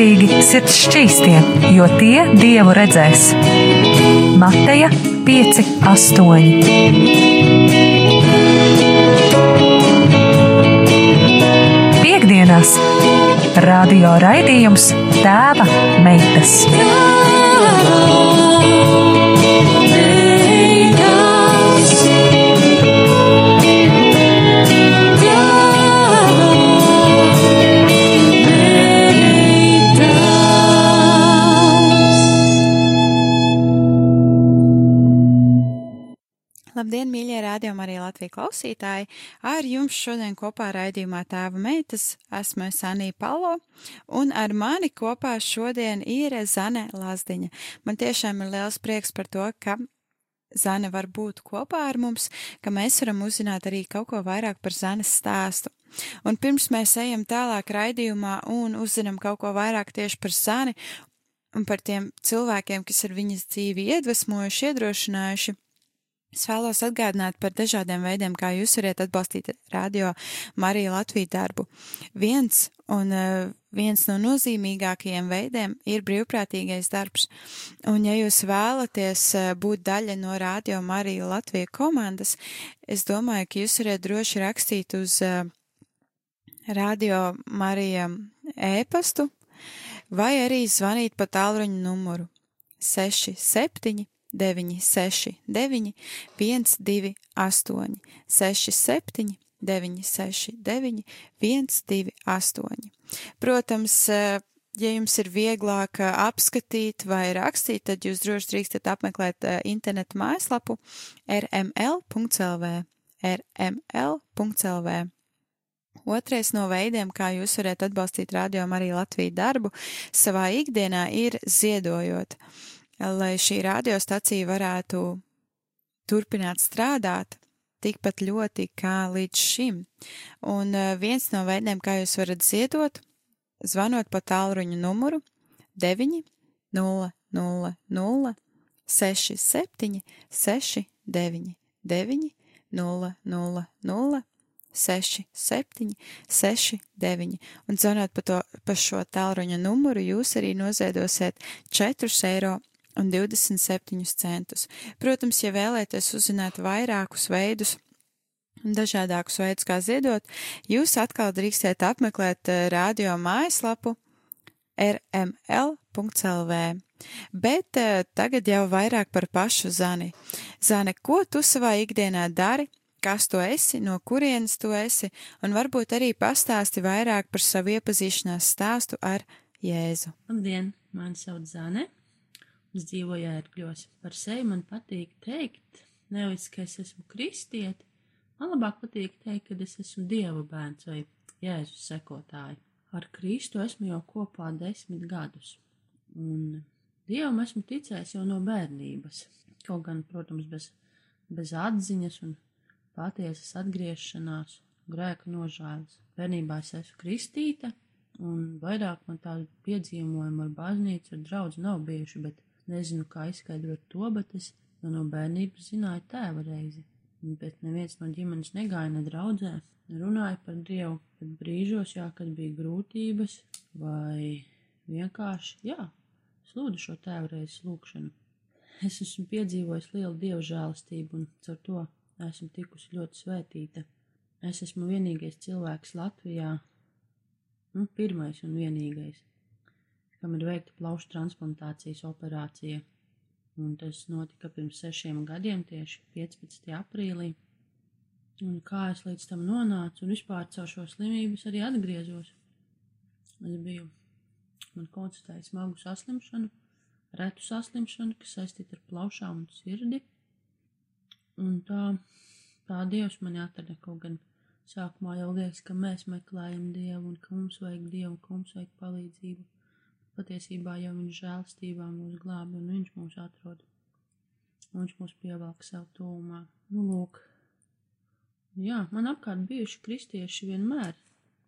Svētīgi sirds šķīstie, jo tie dievu redzēs. Mateja 5, 8. Piektdienās radio raidījums Tēva meitas. Rādījumi, arī Latvijas klausītāji! Ar jums šodien kopā raidījumā tēva meitas esmu Sanija Palo, un ar mani kopā šodien ir Zane Lazdiņa. Man tiešām ir liels prieks par to, ka Zane var būt kopā ar mums, ka mēs varam uzzināt arī kaut ko vairāk par Zanes stāstu. Un pirms mēs ejam tālāk raidījumā un uzzinām kaut ko vairāk tieši par Zani un par tiem cilvēkiem, kas ir viņas dzīvi iedvesmojuši, iedrošinājuši, Es vēlos atgādināt par dažādiem veidiem, kā jūs varat atbalstīt radio Mariju Latviju darbu. Viens un uh, viens no nozīmīgākajiem veidiem ir brīvprātīgais darbs. Un ja jūs vēlaties uh, būt daļa no radio Mariju Latviju komandas, es domāju, ka jūs varat droši rakstīt uz uh, radio Marija e-pastu vai arī zvanīt pa tālruņa numuru 67 969, 128, 67, 969, 128. Protams, ja jums ir vieglāk apskatīt vai rakstīt, tad jūs droši drīkstat apmeklēt internetu mājaslapu rml.lv. rml.lv. Otrais no veidiem, kā jūs varat atbalstīt radio arī Latviju darbu savā ikdienā, ir ziedojot. Uh, lai šī radiostacija varētu turpināt strādāt tikpat ļoti kā līdz šim. Un eh, viens no veidiem, kā jūs varat ziedot, zvanot pa tālruņa numuru 9 0 0 0 6 7 6 9 9 0 0 0 6, 7, 6, 9. Un zvanot pa, to, pa šo tālruņa numuru, jūs arī noziedosiet 4 eiro un 27 centus. Protams, ja vēlēties uzzināt vairākus veidus, dažādākus veidus, kā ziedot, jūs atkal drīkstēt apmeklēt eh, radio mājaslapu rml.lv. Bet uh, tagad jau vairāk par pašu Zani. Zane, ko tu savā ikdienā dari, kas tu esi, no kurienes tu esi, un varbūt arī pastāsti vairāk par savu iepazīšanās stāstu ar Jēzu. Labdien, mani sauc Zane, Es dzīvoju ērkļos. Par sevi man patīk teikt, nevis, ka es esmu kristieti, man labāk patīk teikt, ka es esmu Dieva bērns vai Jēzus sekotāji. Ar Kristu esmu jau kopā desmit gadus, un Dievam esmu ticējis jau no bērnības. Kaut gan, protams, bez, bez atziņas un patiesas atgriešanās, grēka nožēlas. Bērnībā es esmu kristīta, un vairāk man tādu piedzīvojumu ar baznīcu, ar draudzu nav bijuši, bet Nezinu, kā izskaidrot to, bet es jau no bērnības zināju tēva reizi. Bet neviens no ģimenes negāja ne draudzē, runāja par Dievu, bet brīžos, jā, kad bija grūtības vai vienkārši, jā, slūdu šo tēva reizi lūkšanu. Es esmu piedzīvojis lielu dievu žēlastību un caur to esmu tikusi ļoti svētīta. Es esmu vienīgais cilvēks Latvijā, nu, pirmais un vienīgais, kam ir veikta plaušu transplantācijas operācija. Un tas notika pirms sešiem gadiem, tieši 15. aprīlī. Un kā es līdz tam nonācu, un vispār caur šo slimību es arī atgriezos. Es biju, man konstatēja smagu saslimšanu, retu saslimšanu, kas saistīta ar plaušām un sirdi. Un tā, tā Dievs mani atrada kaut gan sākumā jau liekas, ka mēs meklējam Dievu un ka mums vajag Dievu, ka mums vajag palīdzību Patiesībā jau viņš žēlstībā mūs glābi un viņš mūs atrod. Un viņš mūs pievelk sev tūmā. Nu, lūk. Jā, man apkārt bijuši kristieši vienmēr.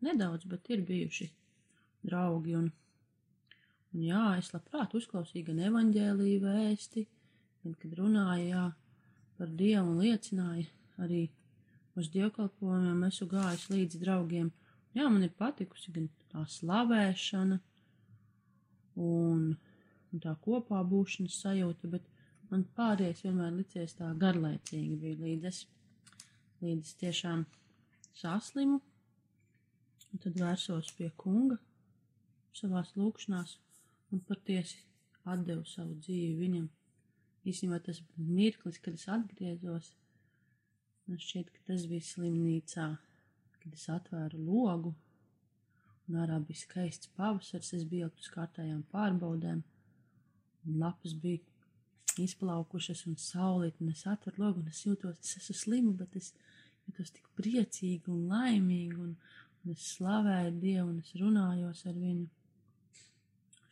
Nedaudz, bet ir bijuši draugi un, un jā, es labprāt uzklausīju gan evaņģēlīju vēsti, gan, kad runāja, jā, par Dievu un liecināja arī uz dievkalpojumiem, esmu gājis līdz draugiem. Jā, man ir patikusi gan tā slavēšana, un, un tā kopā būšanas sajūta, bet man pārējais vienmēr licies tā garlaicīgi bija līdz es, līdz es tiešām saslimu, un tad vērsos pie kunga savās lūkšanās un patiesi atdevu savu dzīvi viņam. Īstenībā tas mirklis, kad es atgriezos, man šķiet, ka tas bija slimnīcā, kad es atvēru logu, un ārā bija skaists pavasars, es biju uz kārtējām pārbaudēm, un lapas bija izplaukušas un saulīt, un es atveru logu, un es jūtos, es esmu slima, bet es jūtos tik priecīgi un laimīgi, un, un es slavēju Dievu, un es runājos ar viņu.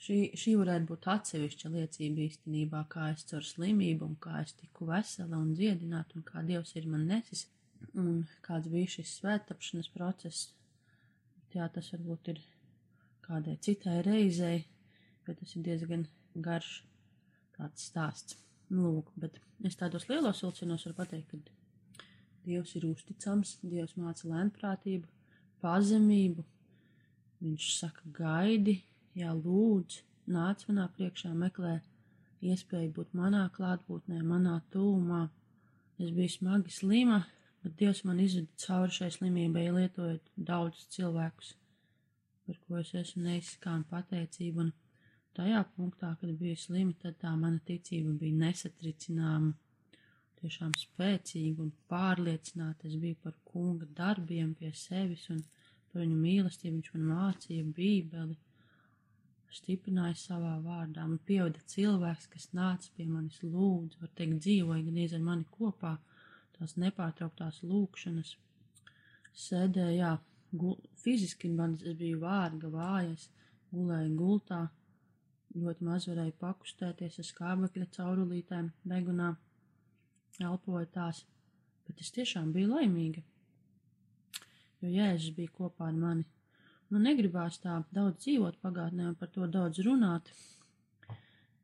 Šī, šī varētu būt atsevišķa liecība īstenībā, kā es caur slimību un kā es tiku vesela un dziedināta un kā Dievs ir man nesis un kāds bija šis svētapšanas process. Jā, tas varbūt ir kādai citai reizei, bet tas ir diezgan garš tāds stāsts. Nu, lūk, bet es tādos lielos vilcienos varu pateikt, ka Dievs ir uzticams, Dievs māca lēnprātību, pazemību. Viņš saka, gaidi, jā, lūdz, nāc manā priekšā, meklē iespēju būt manā klātbūtnē, manā tūmā. Es biju smagi slima, bet Dievs man izveda cauri šai slimībai, lietojot daudzus cilvēkus, par ko es esmu neizskām pateicību. Un tajā punktā, kad biju slima, tad tā mana ticība bija nesatricināma, tiešām spēcīga un pārliecināta. Es biju par kunga darbiem pie sevis un par viņu mīlestību. Viņš man mācīja bībeli, stiprināja savā vārdā. Man pievada cilvēks, kas nāca pie manis lūdzu, var teikt, dzīvoja gan ar mani kopā, tās nepārtrauktās lūkšanas. Sēdēja, jā, gul, fiziski man es biju vārga, vājas, gulēju gultā ļoti maz varēja pakustēties ar skābekļa caurulītēm, degunā, elpoja tās, bet es tiešām biju laimīga, jo Jēzus bija kopā ar mani. Man negribās tā daudz dzīvot pagātnē un par to daudz runāt,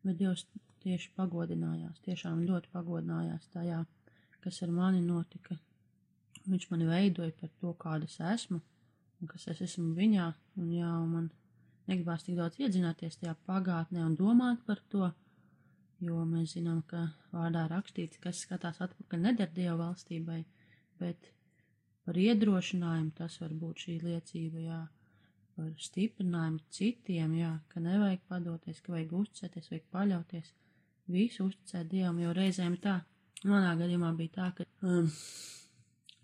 bet Dievs tieši pagodinājās, tiešām ļoti pagodinājās tajā, kas ar mani notika. Viņš mani veidoja par to, kāda es esmu, un kas es esmu viņā, un jā, man negribās tik daudz iedzināties tajā pagātnē un domāt par to, jo mēs zinām, ka vārdā rakstīts, kas skatās atpakaļ neder Dieva valstībai, bet par iedrošinājumu tas var būt šī liecība, jā, par stiprinājumu citiem, jā, ka nevajag padoties, ka vajag uzticēties, vajag paļauties, visu uzticēt Dievam, jo reizēm tā, manā gadījumā bija tā, ka um,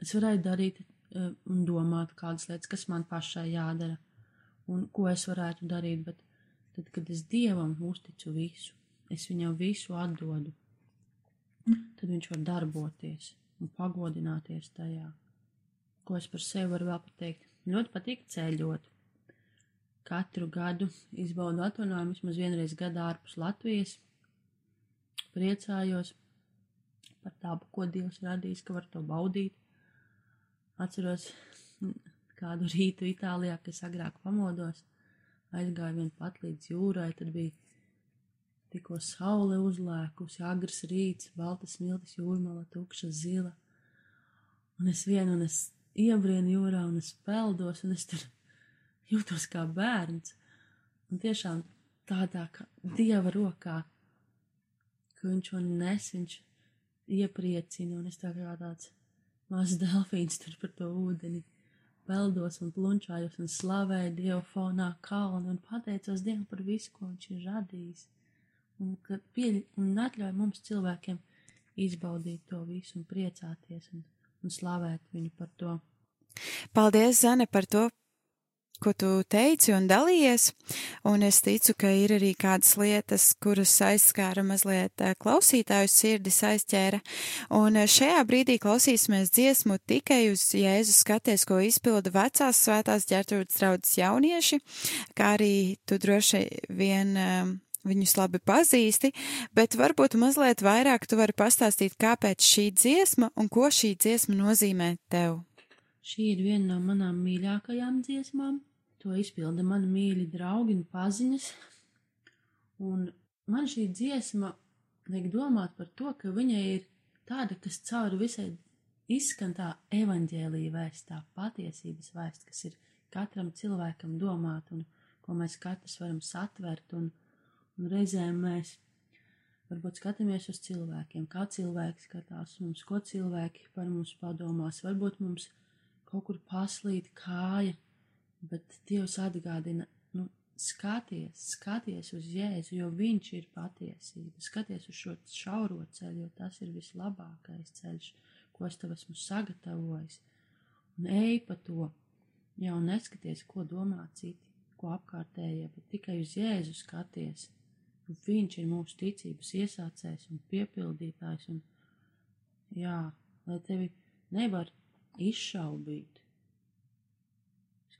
es varēju darīt um, un domāt kādas lietas, kas man pašai jādara un ko es varētu darīt, bet tad, kad es Dievam uzticu visu, es viņam visu atdodu, tad viņš var darboties un pagodināties tajā. Ko es par sevi varu vēl pateikt? Ļoti patīk ceļot. Katru gadu izbaudu atvaļinājumu vismaz vienreiz gadā ārpus Latvijas. Priecājos par tādu, ko Dievs radījis, ka var to baudīt. Atceros, kādu rītu Itālijā, kas agrāk pamodos, aizgāju vien pat līdz jūrai, tad bija tikko saule uzlēkusi, agrs rīts, baltas smiltis jūrmala, tukša zila, un es vienu, un es iebrienu jūrā, un es peldos, un es tur jūtos kā bērns, un tiešām tādā dieva rokā, ka viņš man nes, viņš iepriecina, un es tā kā tāds mazs delfīns tur par to ūdeni peldos un plunčājos un slavēju Dievu fonā kalnu un pateicos Dievam par visu, ko viņš ir radījis. Un, pieļ, un atļauj mums cilvēkiem izbaudīt to visu un priecāties un, un slavēt viņu par to. Paldies, Zane, par to ko tu teici un dalījies, un es ticu, ka ir arī kādas lietas, kuras aizskāra mazliet eh, klausītāju sirdis aizķēra, un eh, šajā brīdī klausīsimies dziesmu tikai uz Jēzus skaties, ko izpilda vecās svētās ģertrūdas draudzes jaunieši, kā arī tu droši vien um, viņus labi pazīsti, bet varbūt mazliet vairāk tu vari pastāstīt, kāpēc šī dziesma un ko šī dziesma nozīmē tev. Šī ir viena no manām mīļākajām dziesmām. To izpilda mani mīļi draugi un paziņas. Un man šī dziesma liek domāt par to, ka viņa ir tāda, kas cauri visai izskan tā evaņģēlīja vēsts, tā patiesības vēsts, kas ir katram cilvēkam domāt un ko mēs katrs varam satvert, un, un reizēm mēs varbūt skatāmies uz cilvēkiem, kā cilvēki skatās mums, ko cilvēki par mums padomās, varbūt mums kaut kur paslīd kāja, bet Dievs atgādina, nu, skaties, skaties uz Jēzu, jo Viņš ir patiesība, skaties uz šo šauro ceļu, jo tas ir vislabākais ceļš, ko es tev esmu sagatavojis, un ej pa to, jau neskaties, ko domā citi, ko apkārtējie, bet tikai uz Jēzu skaties, jo Viņš ir mūsu ticības iesācējs un piepildītājs, un jā, lai tevi nevar izšaubīt,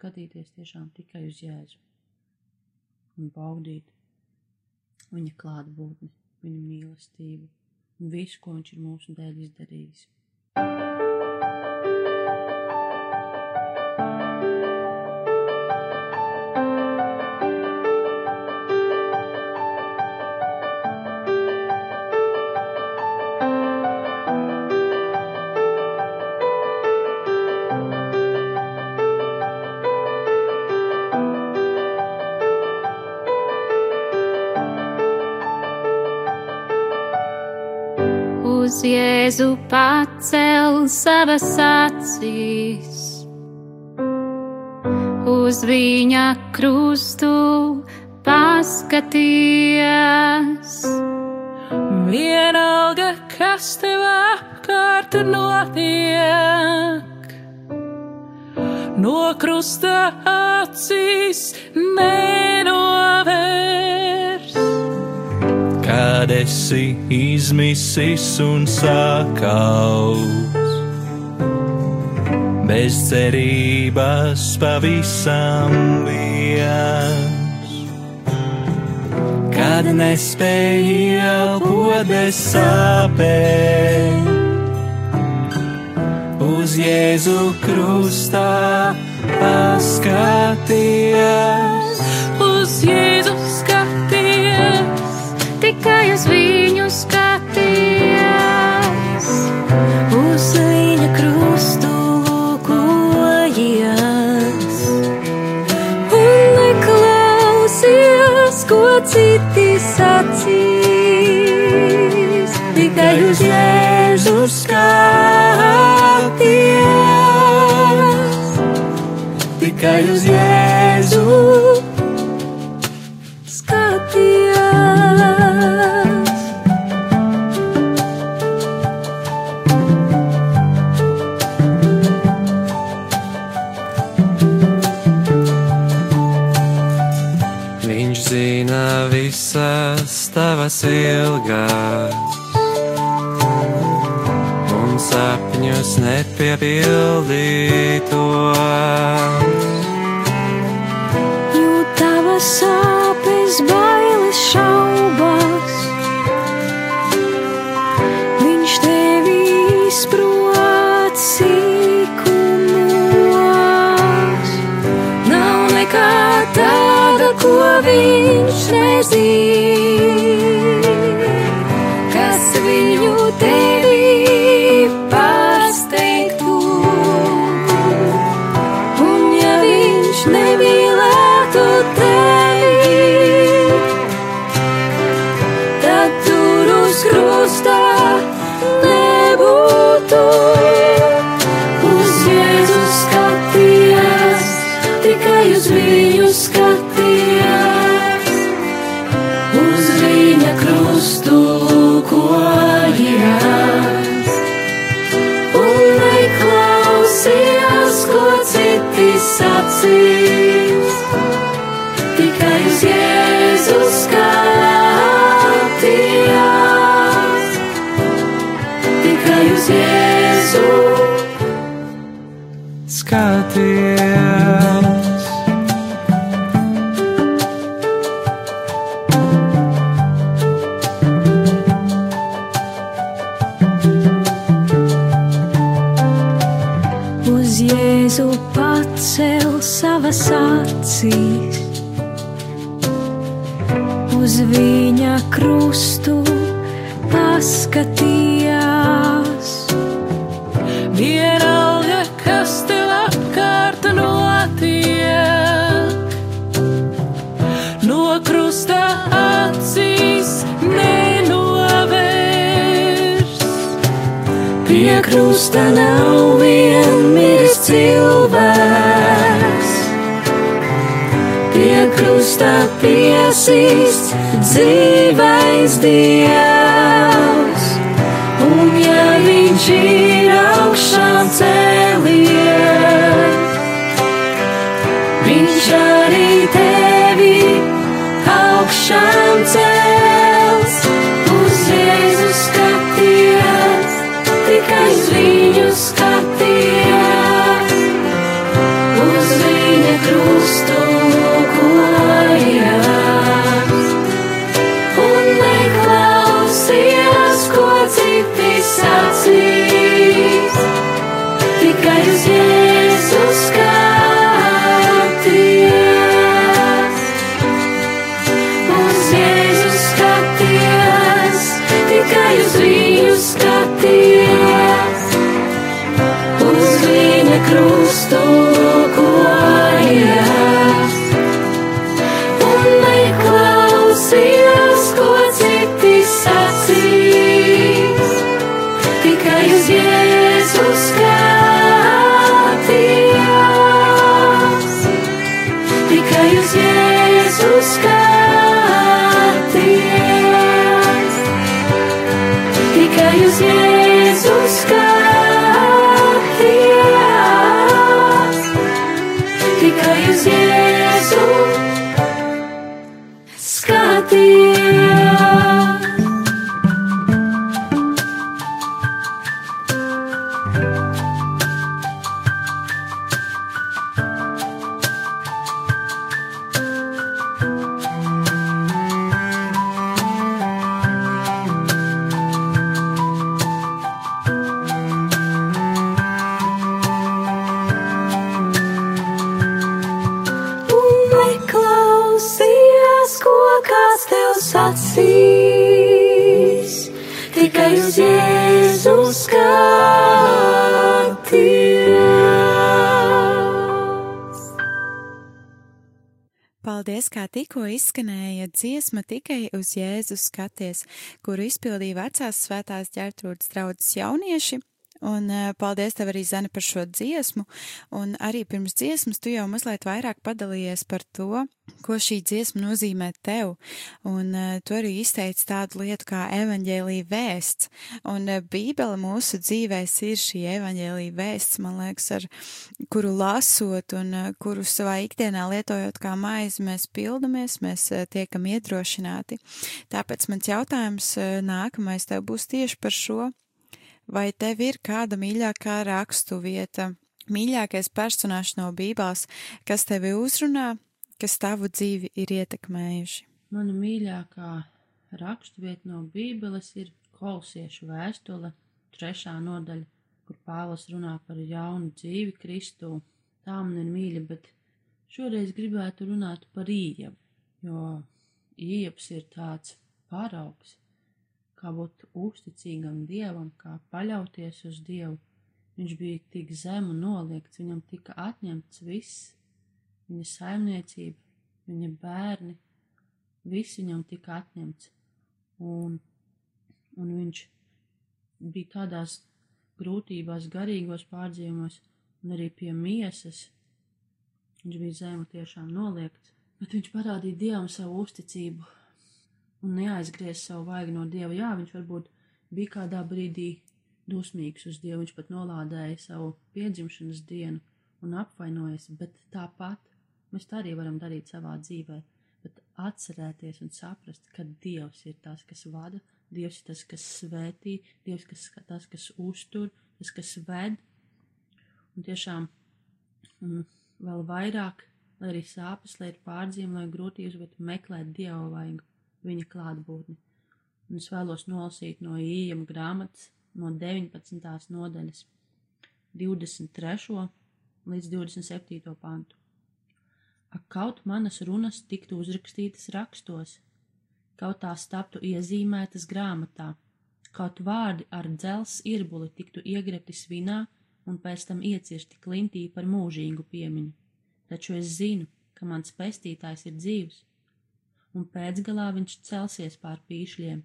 skatīties tiešām tikai uz Jēzu un baudīt viņa klātbūtni, viņa mīlestību un visu, ko viņš ir mūsu dēļ izdarījis. uz Jēzu pacel savas acīs, uz viņa krustu paskaties. Vienalga, kas tev apkārt notiek, no krusta acīs nenovērs. Kad esi izmisis un sakaus, bez cerības pavisam viens. Kad nespēji elpot bez sāpēm, uz Jēzu krustā paskaties. Uz Jēzu Tikai uz viņu skaties, Uz viņa krustu lūkojies, un neklausies, ko citi sacīs. tikai uz Jēzu skaties, Tikai uz Jēzu tavas ilgas un sapņus nepiepildītos. Jo tavas sāpes, bailes, šaubas, viņš tevi izprot sīkumos. Nav nekā tāda, ko viņš nezina, uz viņa krustu paskatījās. Vienalga, kas tev apkārt notiek, no krusta acīs nenovērs. Pie krusta nav vien miris cilvēks. Pie krusta piesīsts dzīvais dievs, un ja viņš ir Paldies, kā tikko izskanēja dziesma tikai uz Jēzu skaties, kuru izpildīja vecās svētās ģērtrūdas draudzes jaunieši. Un eh, paldies tev arī, Zane, par šo dziesmu. Un arī pirms dziesmas tu jau mazliet vairāk padalījies par to, ko šī dziesma nozīmē tev. Un uh, tu arī izteici tādu lietu kā evaņģēlīja vēsts. Un uh, Bībele mūsu dzīvēs ir šī evaņģēlīja vēsts, man liekas, ar kuru lasot un kuru savā ikdienā lietojot kā maizi, mēs pildamies, mēs tiekam iedrošināti. Tāpēc mans jautājums nākamais tev būs tieši par šo. Vai tev ir kāda mīļākā rakstu vieta, mīļākais personāžs no Bībeles, kas tevi uzrunā, kas tavu dzīvi ir ietekmējuši? Mana mīļākā raksturvieta no Bībeles ir Kolosiešu vēstule, trešā nodaļa, kur Pāvils runā par jaunu dzīvi Kristū. Tā man ir mīļa, bet šoreiz gribētu runāt par īepu, jo ieps ir tāds paraugs, kā būt uzticīgam Dievam, kā paļauties uz Dievu. Viņš bija tik zem un noliegts, viņam tika atņemts viss, viņa saimniecība, viņa bērni, viss viņam tika atņemts. Un, un viņš bija tādās grūtībās, garīgos pārdzīvumos, un arī pie miesas. Viņš bija zemu tiešām noliegts, bet viņš parādīja Dievam savu uzticību un neaizgriez savu vaigu no Dieva. Jā, viņš varbūt bija kādā brīdī dusmīgs uz Dievu, viņš pat nolādēja savu piedzimšanas dienu un apvainojas, bet tāpat mēs tā arī varam darīt savā dzīvē. Bet atcerēties un saprast, ka Dievs ir tas, kas vada, Dievs ir tas, kas svētī, Dievs ir tas, kas uztur, tas, kas ved. Un tiešām mm, vēl vairāk, lai arī sāpes, lai ir pārdzīvumi, lai grūtības, bet meklēt Dieva vaigu, viņa klātbūtni. Un es vēlos nolasīt no ījama grāmatas, no 19. nodaļas, 23. līdz 27. pantu. Ak, kaut manas runas tiktu uzrakstītas rakstos, kaut tās taptu iezīmētas grāmatā, kaut vārdi ar dzels irbuli tiktu iegrebti svinā un pēc tam iecirsti klintī par mūžīgu piemiņu. Taču es zinu, ka mans pestītājs ir dzīvs, un pēcgalā viņš celsies pār pīšļiem.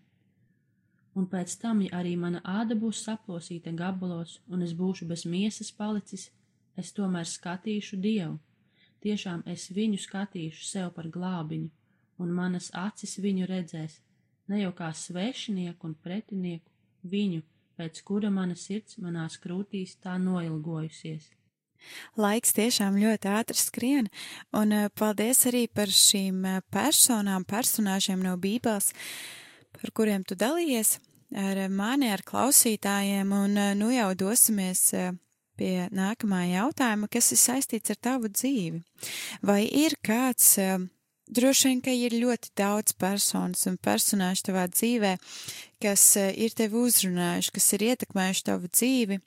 un pēc tam, ja arī mana āda būs saplosīta gabalos, un es būšu bez miesas palicis, es tomēr skatīšu Dievu. Tiešām es viņu skatīšu sev par glābiņu, un manas acis viņu redzēs, ne jau kā svešinieku un pretinieku, viņu, pēc kura mana sirds manās krūtīs tā noilgojusies. Laiks tiešām ļoti ātri skrien, un eh, paldies arī par šīm eh, personām, personāžiem no Bībeles, par kuriem tu dalījies ar mani, ar klausītājiem, un eh, nu jau dosimies pie nākamā jautājuma, kas ir saistīts ar tavu dzīvi. Vai ir kāds, droši vien, ka ir ļoti daudz personas un personāžu tavā dzīvē, kas ir tevi uzrunājuši, kas ir ietekmējuši tavu dzīvi,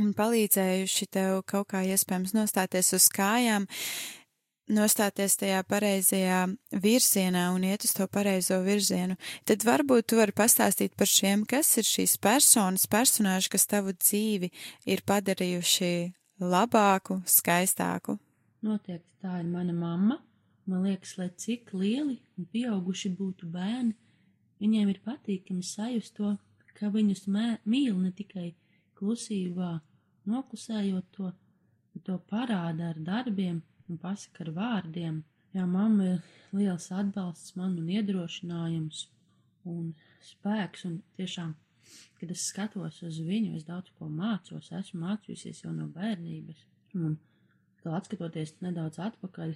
un palīdzējuši tev kaut kā iespējams nostāties uz kājām, nostāties tajā pareizajā virzienā un iet uz to pareizo virzienu, tad varbūt tu vari pastāstīt par šiem, kas ir šīs personas, personāži, kas tavu dzīvi ir padarījuši labāku, skaistāku. Noteikti tā ir mana mamma. Man liekas, lai cik lieli un pieauguši būtu bērni, viņiem ir patīkami sajust to, ka viņus mē, mīl ne tikai klusībā, noklusējot to, to parāda ar darbiem un pasaka ar vārdiem. Jā, mamma ir liels atbalsts man un iedrošinājums un spēks, un tiešām, kad es skatos uz viņu, es daudz ko mācos, esmu mācījusies jau no bērnības, un vēl atskatoties nedaudz atpakaļ,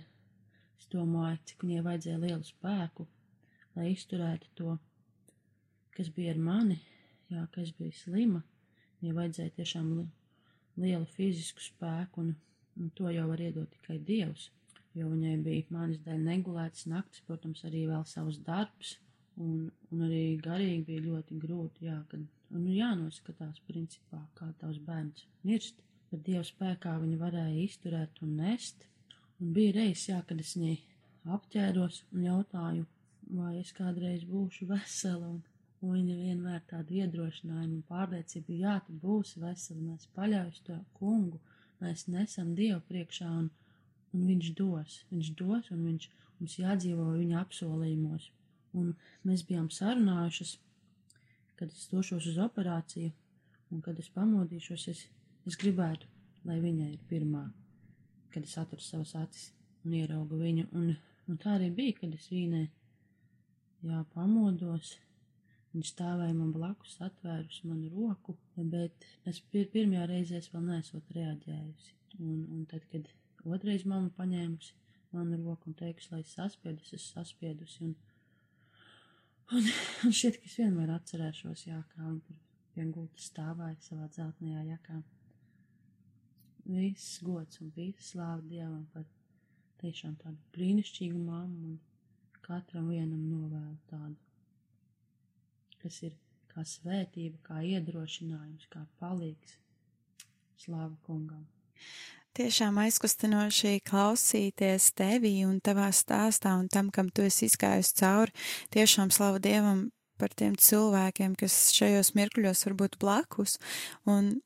es domāju, cik viņai vajadzēja lielu spēku, lai izturētu to, kas bija ar mani, jā, ka es biju slima, Viņai vajadzēja tiešām li lielu fizisku spēku, un, un to jau var iedot tikai Dievs, jo viņai bija manis dēļ negulētas naktis, protams, arī vēl savs darbs, un, un arī garīgi bija ļoti grūti, jā, kad, un jānoskatās principā, kā tavs bērns mirst, bet Dieva spēkā viņa varēja izturēt un nest, un bija reizes, jā, kad es viņai apķēros un jautāju, vai es kādreiz būšu vesela, un Un viņa vienmēr tādu iedrošinājumu un pārliecību, jā, tu būsi veseli, mēs paļaujas to kungu, mēs nesam Dievu priekšā un, un viņš dos, viņš dos un viņš mums jādzīvo viņa apsolījumos. Un mēs bijām sarunājušas, kad es došos uz operāciju un kad es pamodīšos, es, es gribētu, lai viņa ir pirmā, kad es atveru savas acis un ieraugu viņu. Un, un tā arī bija, kad es vīnē, jā, pamodos Viņš stāvēja man blakus, atvērus manu roku, bet es pir pirmajā reizē vēl nesot reaģējusi. Un, un tad, kad otrais mamma paņēmusi manu roku un teikusi, lai es saspiedu, es saspiedusi. Un, un, un šķiet, ka es vienmēr atcerēšos, jā, kā viņa tur pie gulta stāvēja savā dzeltnajā jakā. Viss gods un visa slāva Dievam par tiešām tādu brīnišķīgu mammu un katram vienam novēlu tādu kas ir kā svētība, kā iedrošinājums, kā palīgs. Slāva kungam! Tiešām aizkustinoši klausīties tevī un tavā stāstā un tam, kam tu esi izgājusi cauri. Tiešām slavu Dievam par tiem cilvēkiem, kas šajos mirkļos var būt blakus un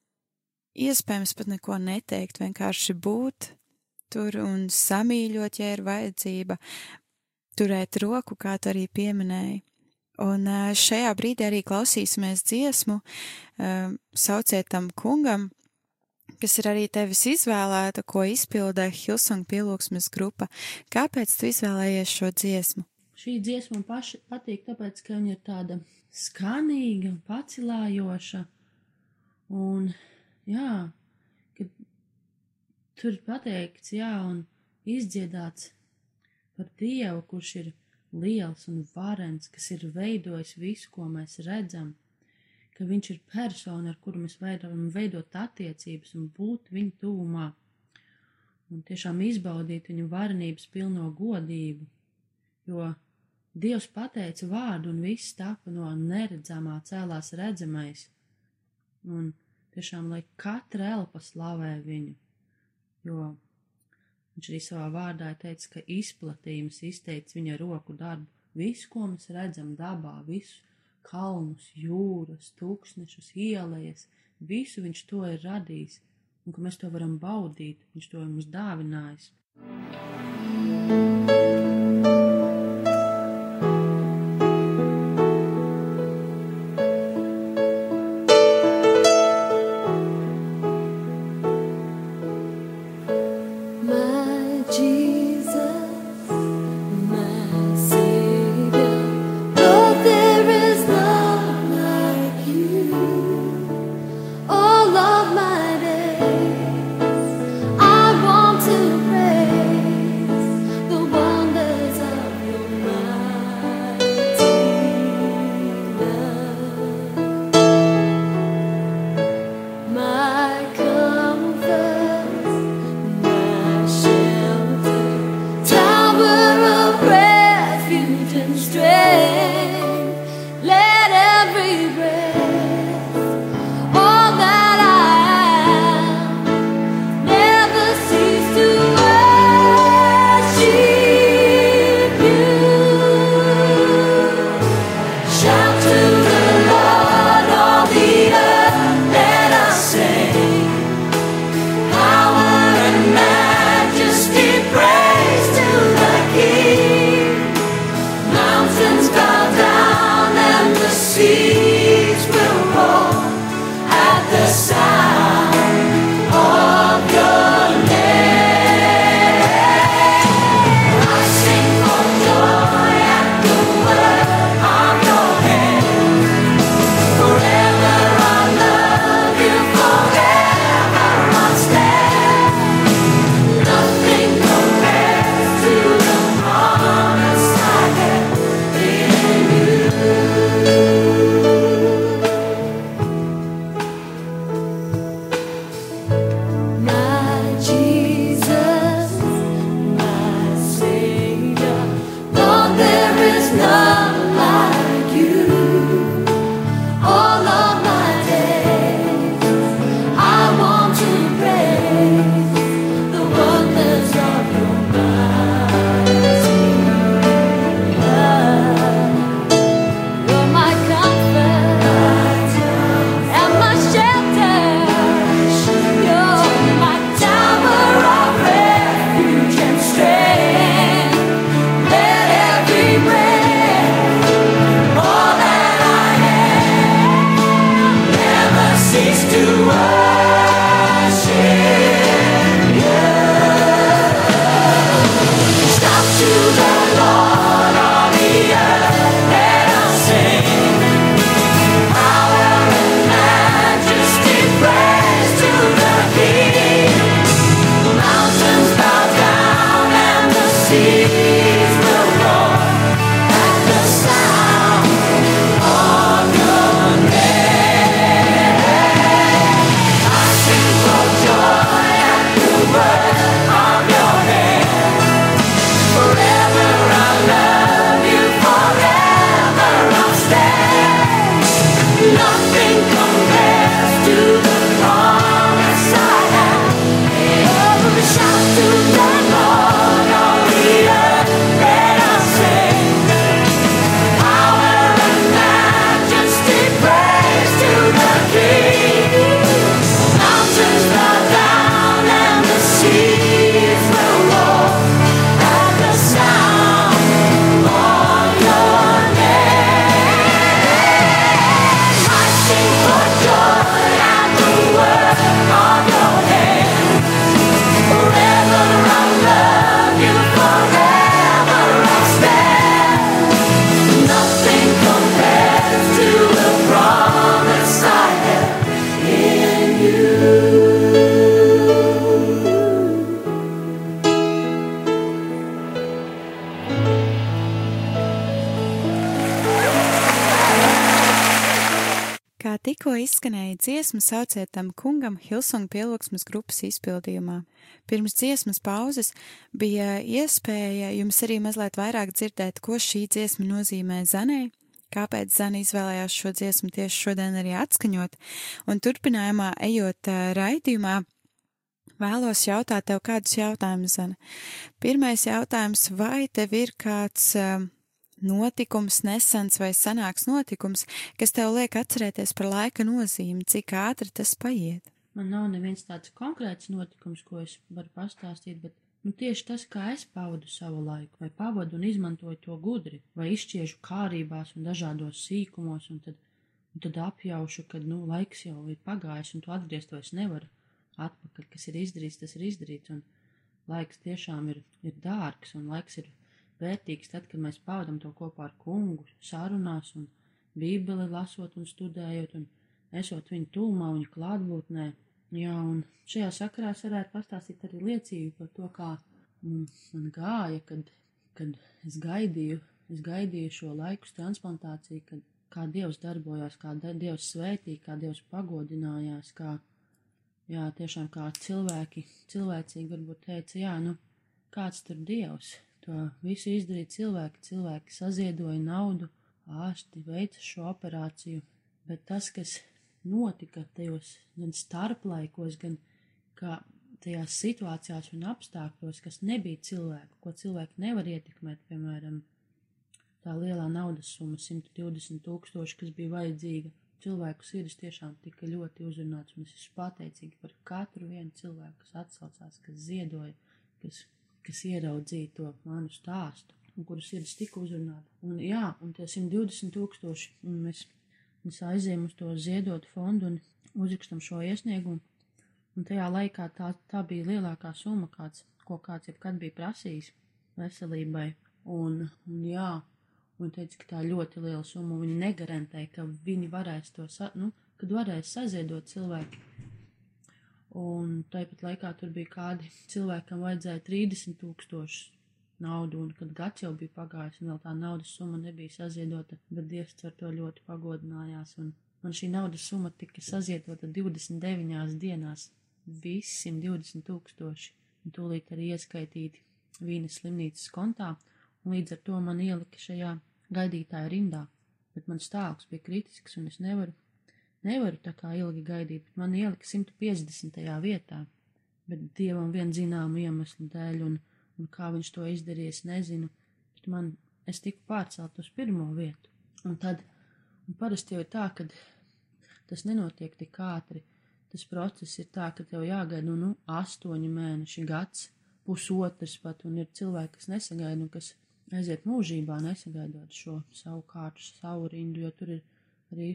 iespējams pat neko neteikt, vienkārši būt tur un samīļot, ja ir vajadzība, turēt roku, kā tu arī pieminēji. Un šajā brīdī arī klausīsimies dziesmu, sauciet tam kungam, kas ir arī tevis izvēlēta, ko izpildē Hilsong pielūgsmes grupa. Kāpēc tu izvēlējies šo dziesmu? Šī dziesma man paši patīk, tāpēc, ka viņa ir tāda skanīga un pacilājoša. Un, jā, kad tur pateikts, jā, un izdziedāts par Dievu, kurš ir liels un varens, kas ir veidojis visu, ko mēs redzam, ka viņš ir persona, ar kuru mēs varam veidot attiecības un būt viņa tuvumā, un tiešām izbaudīt viņu varenības pilno godību, jo Dievs pateica vārdu un viss tapa no neredzamā cēlās redzamais, un tiešām, lai katra elpa slavē viņu, jo Viņš arī savā vārdā teica, ka izplatījums izteica viņa roku darbu. Visu, ko mēs redzam dabā, visu kalnus, jūras, tūkstnešus, ielējas, visu viņš to ir radījis, un ka mēs to varam baudīt, viņš to ir mums dāvinājis. Jesus, dziesma, sauciet tam kungam Hilsonga pielūgsmes grupas izpildījumā. Pirms dziesmas pauzes bija iespēja jums arī mazliet vairāk dzirdēt, ko šī dziesma nozīmē Zanai, kāpēc Zana izvēlējās šo dziesmu tieši šodien arī atskaņot, un turpinājumā ejot ā, raidījumā. Vēlos jautāt tev kādus jautājumus, Zana. Pirmais jautājums, vai tev ir kāds uh, notikums, nesens vai senāks notikums, kas tev liek atcerēties par laika nozīmi, cik ātri tas paiet? Man nav neviens tāds konkrēts notikums, ko es varu pastāstīt, bet nu, tieši tas, kā es pavadu savu laiku, vai pavadu un izmantoju to gudri, vai izšķiežu kārībās un dažādos sīkumos, un tad, un tad apjaušu, ka nu, laiks jau ir pagājis, un tu atgriezt vairs nevari atpakaļ, kas ir izdarīts, tas ir izdarīts. Un, laiks tiešām ir, ir dārgs un laiks ir vērtīgs tad, kad mēs pavadam to kopā ar kungu, sarunās un bībeli lasot un studējot un esot viņa tūmā, viņa klātbūtnē. Jā, un šajā sakarā es varētu pastāstīt arī liecību par to, kā mm, man gāja, kad, kad es gaidīju, es gaidīju šo laiku transplantāciju, kad kā Dievs darbojās, kā Dievs svētīja, kā Dievs pagodinājās, kā, jā, tiešām kā cilvēki, cilvēcīgi varbūt teica, jā, nu, kāds tur Dievs, to visu izdarīja cilvēki, cilvēki saziedoja naudu, ārsti veica šo operāciju, bet tas, kas notika tajos gan starplaikos, gan kā tajās situācijās un apstākļos, kas nebija cilvēku, ko cilvēki nevar ietekmēt, piemēram, tā lielā naudas summa 120 tūkstoši, kas bija vajadzīga. Cilvēku sirds tiešām tika ļoti uzrunāts, un es esmu pateicīga par katru vienu cilvēku, kas atsaucās, kas ziedoja, kas, kas ieraudzīja to manu stāstu, un kuru sirds tika uzrunāta. Un jā, un tie 120 tūkstoši, un mēs, mēs aizējām uz to ziedot fondu un uzrakstam šo iesniegumu, un tajā laikā tā, tā bija lielākā summa, kāds, ko kāds jebkad bija prasījis veselībai, un, un jā, un teica, ka tā ir ļoti liela summa. Viņi negarantē, ka viņi varēs to, sa nu, kad varēs saziedot cilvēki. Un tāpat laikā tur bija kādi cilvēkam vajadzēja 30 tūkstoši naudu, un kad gads jau bija pagājis, un vēl tā naudas summa nebija saziedota, bet Dievs ar to ļoti pagodinājās, un man šī naudas summa tika saziedota 29 dienās, visi 120 tūkstoši, un tūlīt arī ieskaitīti vīnas slimnīcas kontā, un līdz ar to man ielika šajā gaidītāja rindā, bet man stāvoklis bija kritisks, un es nevaru, nevaru tā kā ilgi gaidīt, bet man ielika 150. vietā, bet Dievam vien zināmu iemeslu dēļ, un, un kā viņš to izdarīja, es nezinu, bet man, es tiku pārcelt uz pirmo vietu, un tad, un parasti jau ir tā, ka tas nenotiek tik ātri, tas process ir tā, ka tev jāgaida, nu, nu, astoņi mēneši, gads, pusotrs pat, un ir cilvēki, kas nesagaida, un kas aiziet mūžībā, nesagaidot šo savu kārtu, savu rindu, jo tur ir arī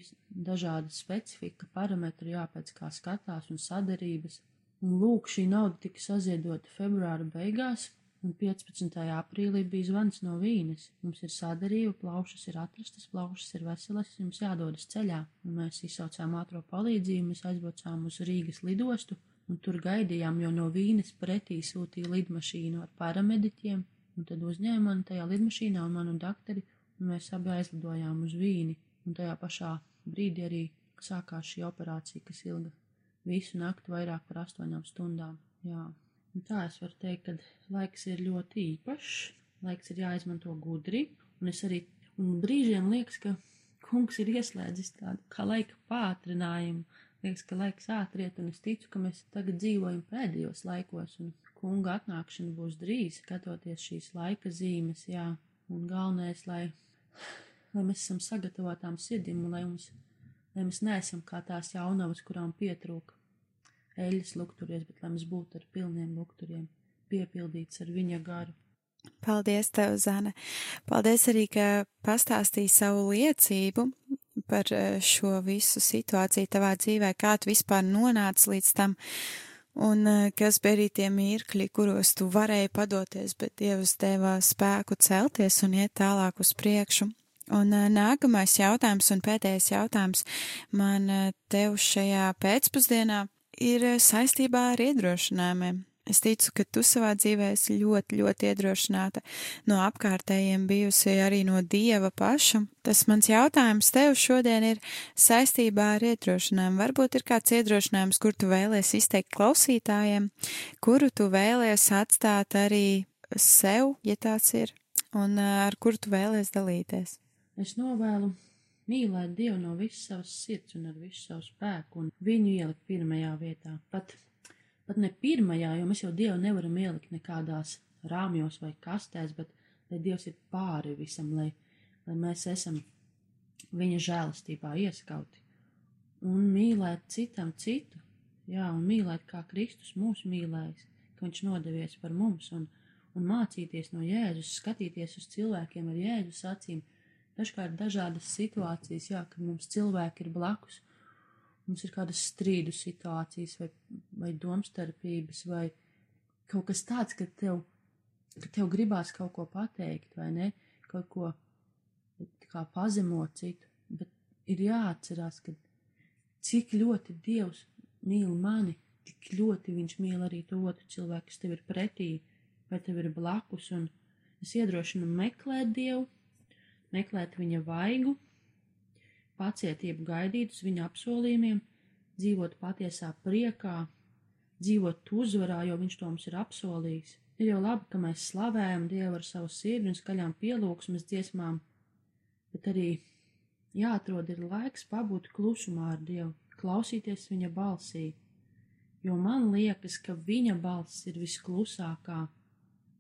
dažāda specifika, parametri jāpēc kā skatās un sadarības. Un lūk, šī nauda tika saziedota februāra beigās, un 15. aprīlī bija zvans no vīnes. Mums ir sadarība, plaušas ir atrastas, plaušas ir veselas, jums jādodas ceļā. Un mēs izsaucām ātro palīdzību, mēs aizbraucām uz Rīgas lidostu, un tur gaidījām, jo no vīnes pretī sūtīja lidmašīnu ar paramediķiem, un tad uzņēma mani tajā lidmašīnā un manu dakteri, un mēs abi aizlidojām uz vīni, un tajā pašā brīdī arī sākās šī operācija, kas ilga visu nakti vairāk par astoņām stundām. Jā. Un tā es varu teikt, ka laiks ir ļoti īpašs, laiks ir jāizmanto gudri, un es arī, un brīžiem liekas, ka kungs ir ieslēdzis tādu kā laika pātrinājumu, liekas, ka laiks ātriet, un es ticu, ka mēs tagad dzīvojam pēdējos laikos, un kunga atnākšana būs drīz, skatoties šīs laika zīmes, jā, un galvenais, lai, lai mēs esam sagatavotām sirdim, un lai mums, lai mēs neesam kā tās jaunavas, kurām pietrūka eļas lukturies, bet lai mums būtu ar pilniem lukturiem, piepildīts ar viņa garu. Paldies, tev, Zane. Paldies arī, ka pastāstīji savu liecību par eh, šo visu situāciju tavā dzīvē, kā tu vispār nonāci līdz tam, un eh, kas bija arī tie mirkļi, kuros tu varēji padoties, bet Dievs deva spēku celties un iet tālāk uz priekšu. Un eh, nākamais jautājums un pēdējais jautājums man tev šajā pēcpusdienā ir saistībā ar iedrošinājumiem. Es ticu, ka tu savā dzīvē esi ļoti, ļoti iedrošināta no apkārtējiem, bijusi arī no Dieva paša. Tas mans jautājums tev šodien ir saistībā ar iedrošinājumu. Varbūt ir kāds iedrošinājums, kur tu vēlies izteikt klausītājiem, kuru tu vēlies atstāt arī sev, ja tāds ir, un ar kuru tu vēlies dalīties. Es novēlu mīlēt Dievu no visas savas sirds un ar visu savu spēku, un viņu ielikt pirmajā vietā. Pat pat ne pirmajā, jo mēs jau Dievu nevaram ielikt nekādās rāmjos vai kastēs, bet lai Dievs ir pāri visam, lai, lai mēs esam viņa žēlastībā ieskauti un mīlēt citam citu, jā, un mīlēt kā Kristus mūs mīlējis, ka viņš nodevies par mums un, un mācīties no Jēzus, skatīties uz cilvēkiem ar Jēzus acīm, dažkārt dažādas situācijas, jā, kad mums cilvēki ir blakus, mums ir kādas strīdu situācijas vai, vai domstarpības, vai kaut kas tāds, ka tev, ka tev gribās kaut ko pateikt, vai ne? Kaut ko kā pazemot citu, bet ir jāatcerās, ka cik ļoti Dievs mīl mani, tik ļoti viņš mīl arī to otru cilvēku, kas tev ir pretī, vai tev ir blakus, un es iedrošinu meklēt Dievu, meklēt viņa vaigu, pacietību gaidīt uz viņa apsolījumiem, dzīvot patiesā priekā, dzīvot uzvarā, jo viņš to mums ir apsolījis. Ir jau labi, ka mēs slavējam Dievu ar savu sirdi un skaļām pielūgsmes dziesmām, bet arī jāatrod ir laiks pabūt klusumā ar Dievu, klausīties viņa balsī, jo man liekas, ka viņa balss ir visklusākā,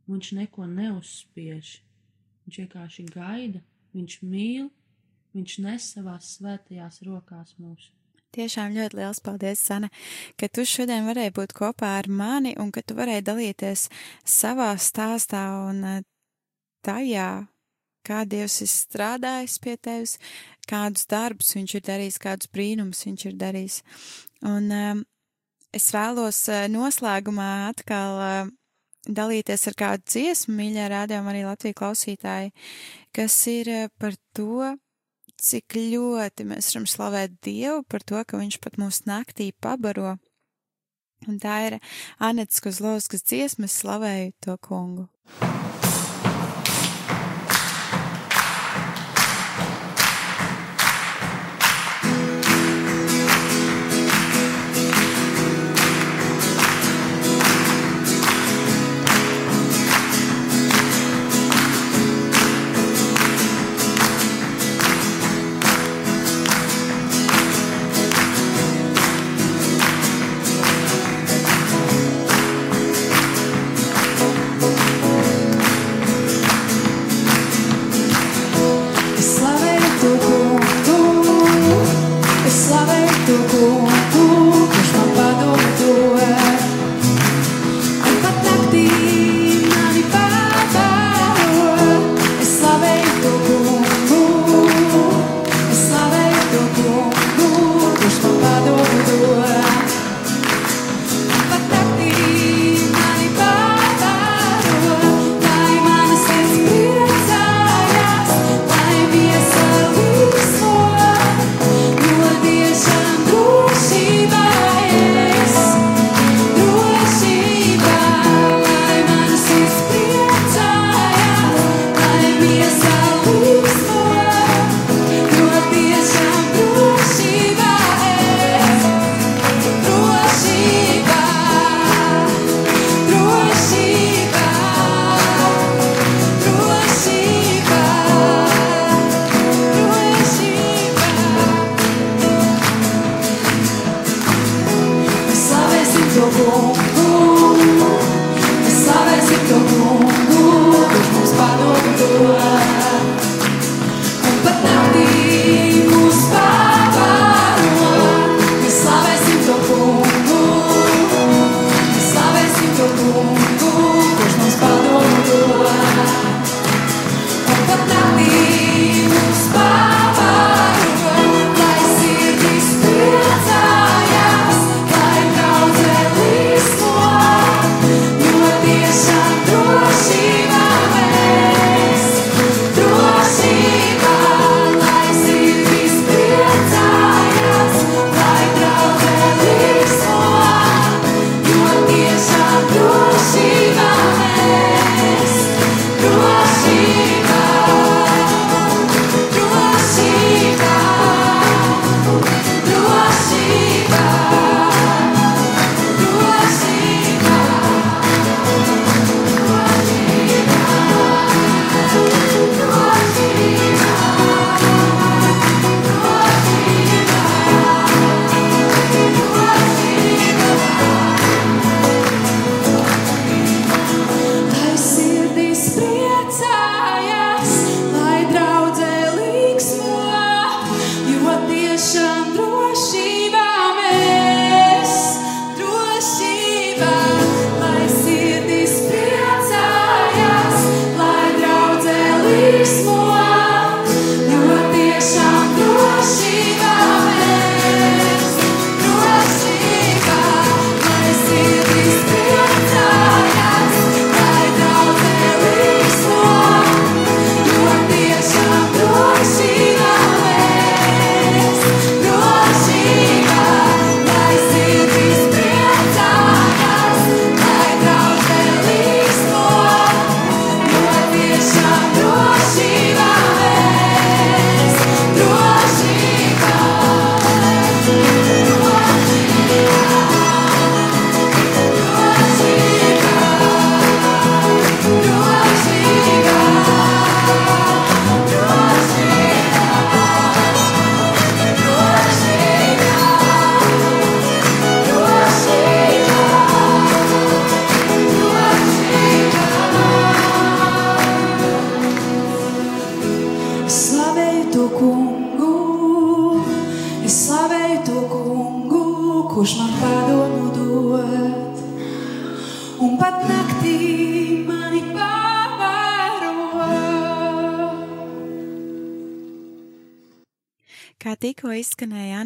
viņš neko neuzspiež, viņš vienkārši gaida, viņš mīl, viņš nes savās svētajās rokās mūsu. Tiešām ļoti liels paldies, Sana, ka tu šodien varēji būt kopā ar mani un ka tu varēji dalīties savā stāstā un eh, tajā, kā Dievs ir strādājis pie tevis, kādus darbus viņš ir darījis, kādus brīnumus viņš ir darījis. Un um, es vēlos uh, noslēgumā atkal uh, dalīties ar kādu dziesmu, mīļā rādījumā arī Latviju klausītāji, kas ir uh, par to, cik ļoti mēs varam slavēt Dievu par to, ka Viņš pat mūsu naktī pabaro. Un tā ir Anets Kozlovskas dziesmas slavēju to kungu.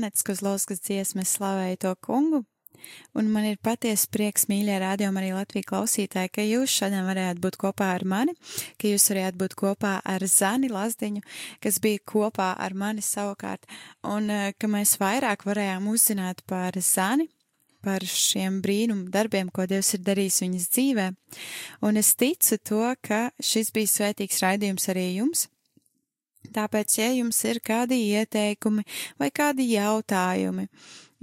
Anets Kozlovskas dziesmas slavēja to kungu, un man ir patiesi prieks, mīļie rādījumi arī Latviju klausītāji, ka jūs šodien varējāt būt kopā ar mani, ka jūs varējāt būt kopā ar Zani Lazdiņu, kas bija kopā ar mani savukārt, un eh, ka mēs vairāk varējām uzzināt par Zani, par šiem brīnumu darbiem, ko Dievs ir darījis viņas dzīvē, un es ticu to, ka šis bija svētīgs raidījums arī jums, Tāpēc, ja jums ir kādi ieteikumi vai kādi jautājumi,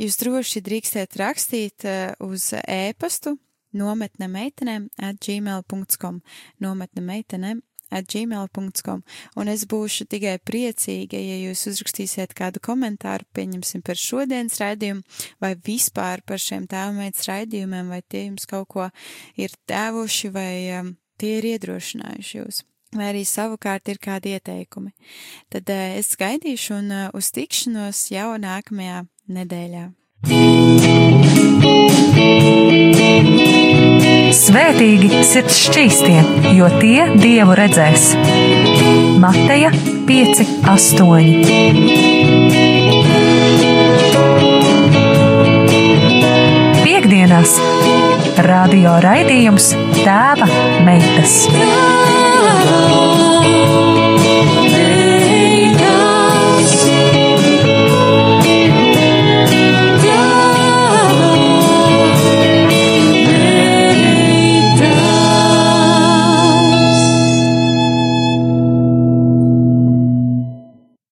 jūs droši drīkstiet rakstīt eh, uz e-pastu nometne meitenēm at gmail.com, nometne meitenēm at gmail.com, un es būšu tikai priecīga, ja jūs uzrakstīsiet kādu komentāru, pieņemsim par šodienas raidījumu, vai vispār par šiem tēvmeitas raidījumiem, vai tie jums kaut ko ir devuši, vai um, tie ir iedrošinājuši jūs vai arī savukārt ir kādi ieteikumi. Tad uh, es gaidīšu un uh, uz tikšanos jau nākamajā nedēļā. Svētīgi sirds šķīstie, jo tie dievu redzēs. Mateja 5, 8. Piektdienās radio raidījums Tēva meitas. Oh.